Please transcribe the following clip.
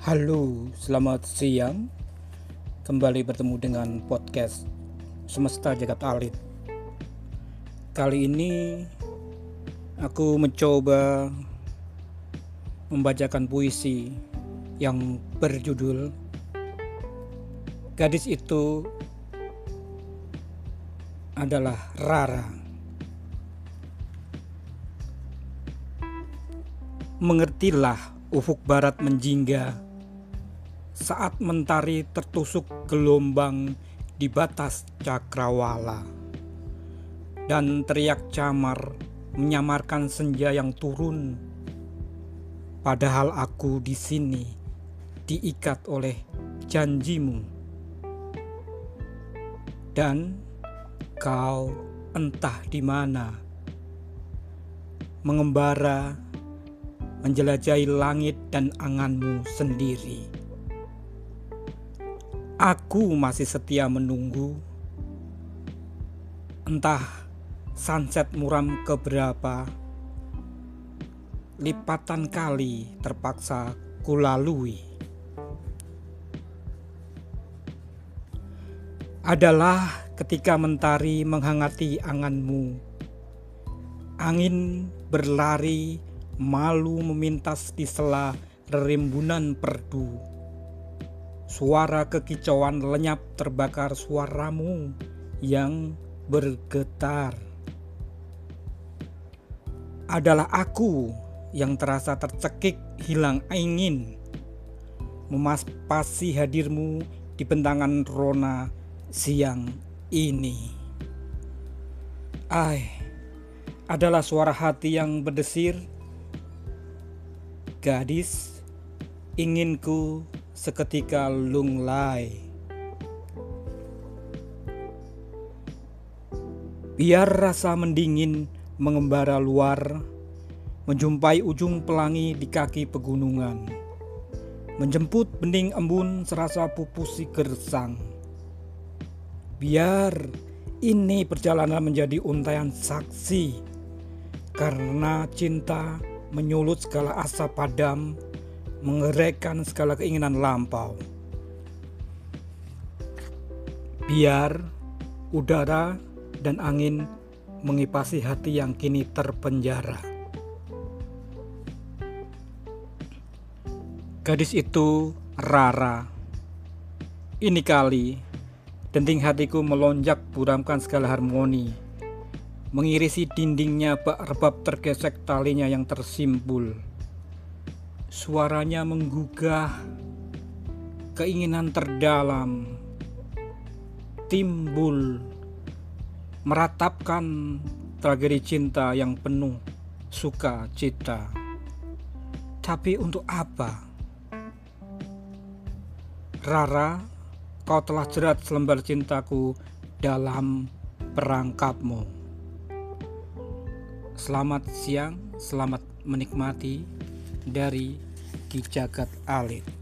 Halo, selamat siang. Kembali bertemu dengan podcast Semesta Jagat Alit. Kali ini aku mencoba membacakan puisi yang berjudul Gadis itu adalah Rara. Mengertilah ufuk barat menjingga saat mentari tertusuk gelombang di batas cakrawala. Dan teriak camar menyamarkan senja yang turun. Padahal aku di sini diikat oleh janjimu. Dan kau entah di mana. Mengembara menjelajahi langit dan anganmu sendiri. Aku masih setia menunggu, entah sunset muram keberapa, lipatan kali terpaksa kulalui. Adalah ketika mentari menghangati anganmu, angin berlari malu memintas di sela rerimbunan perdu. Suara kekicauan lenyap terbakar suaramu yang bergetar. Adalah aku yang terasa tercekik hilang ingin memaspasi hadirmu di bentangan rona siang ini. Ai, adalah suara hati yang berdesir Gadis, inginku seketika lunglai. Biar rasa mendingin mengembara luar, menjumpai ujung pelangi di kaki pegunungan, menjemput bening embun serasa pupusi gersang. Biar ini perjalanan menjadi untayan saksi, karena cinta menyulut segala asa padam, mengeraikan segala keinginan lampau. Biar udara dan angin mengipasi hati yang kini terpenjara. Gadis itu Rara. Ini kali, denting hatiku melonjak buramkan segala harmoni mengirisi dindingnya bak rebab tergesek talinya yang tersimpul. Suaranya menggugah keinginan terdalam, timbul, meratapkan tragedi cinta yang penuh suka cita. Tapi untuk apa? Rara, kau telah jerat selembar cintaku dalam perangkapmu. Selamat siang, selamat menikmati dari Ki Jagat Alit.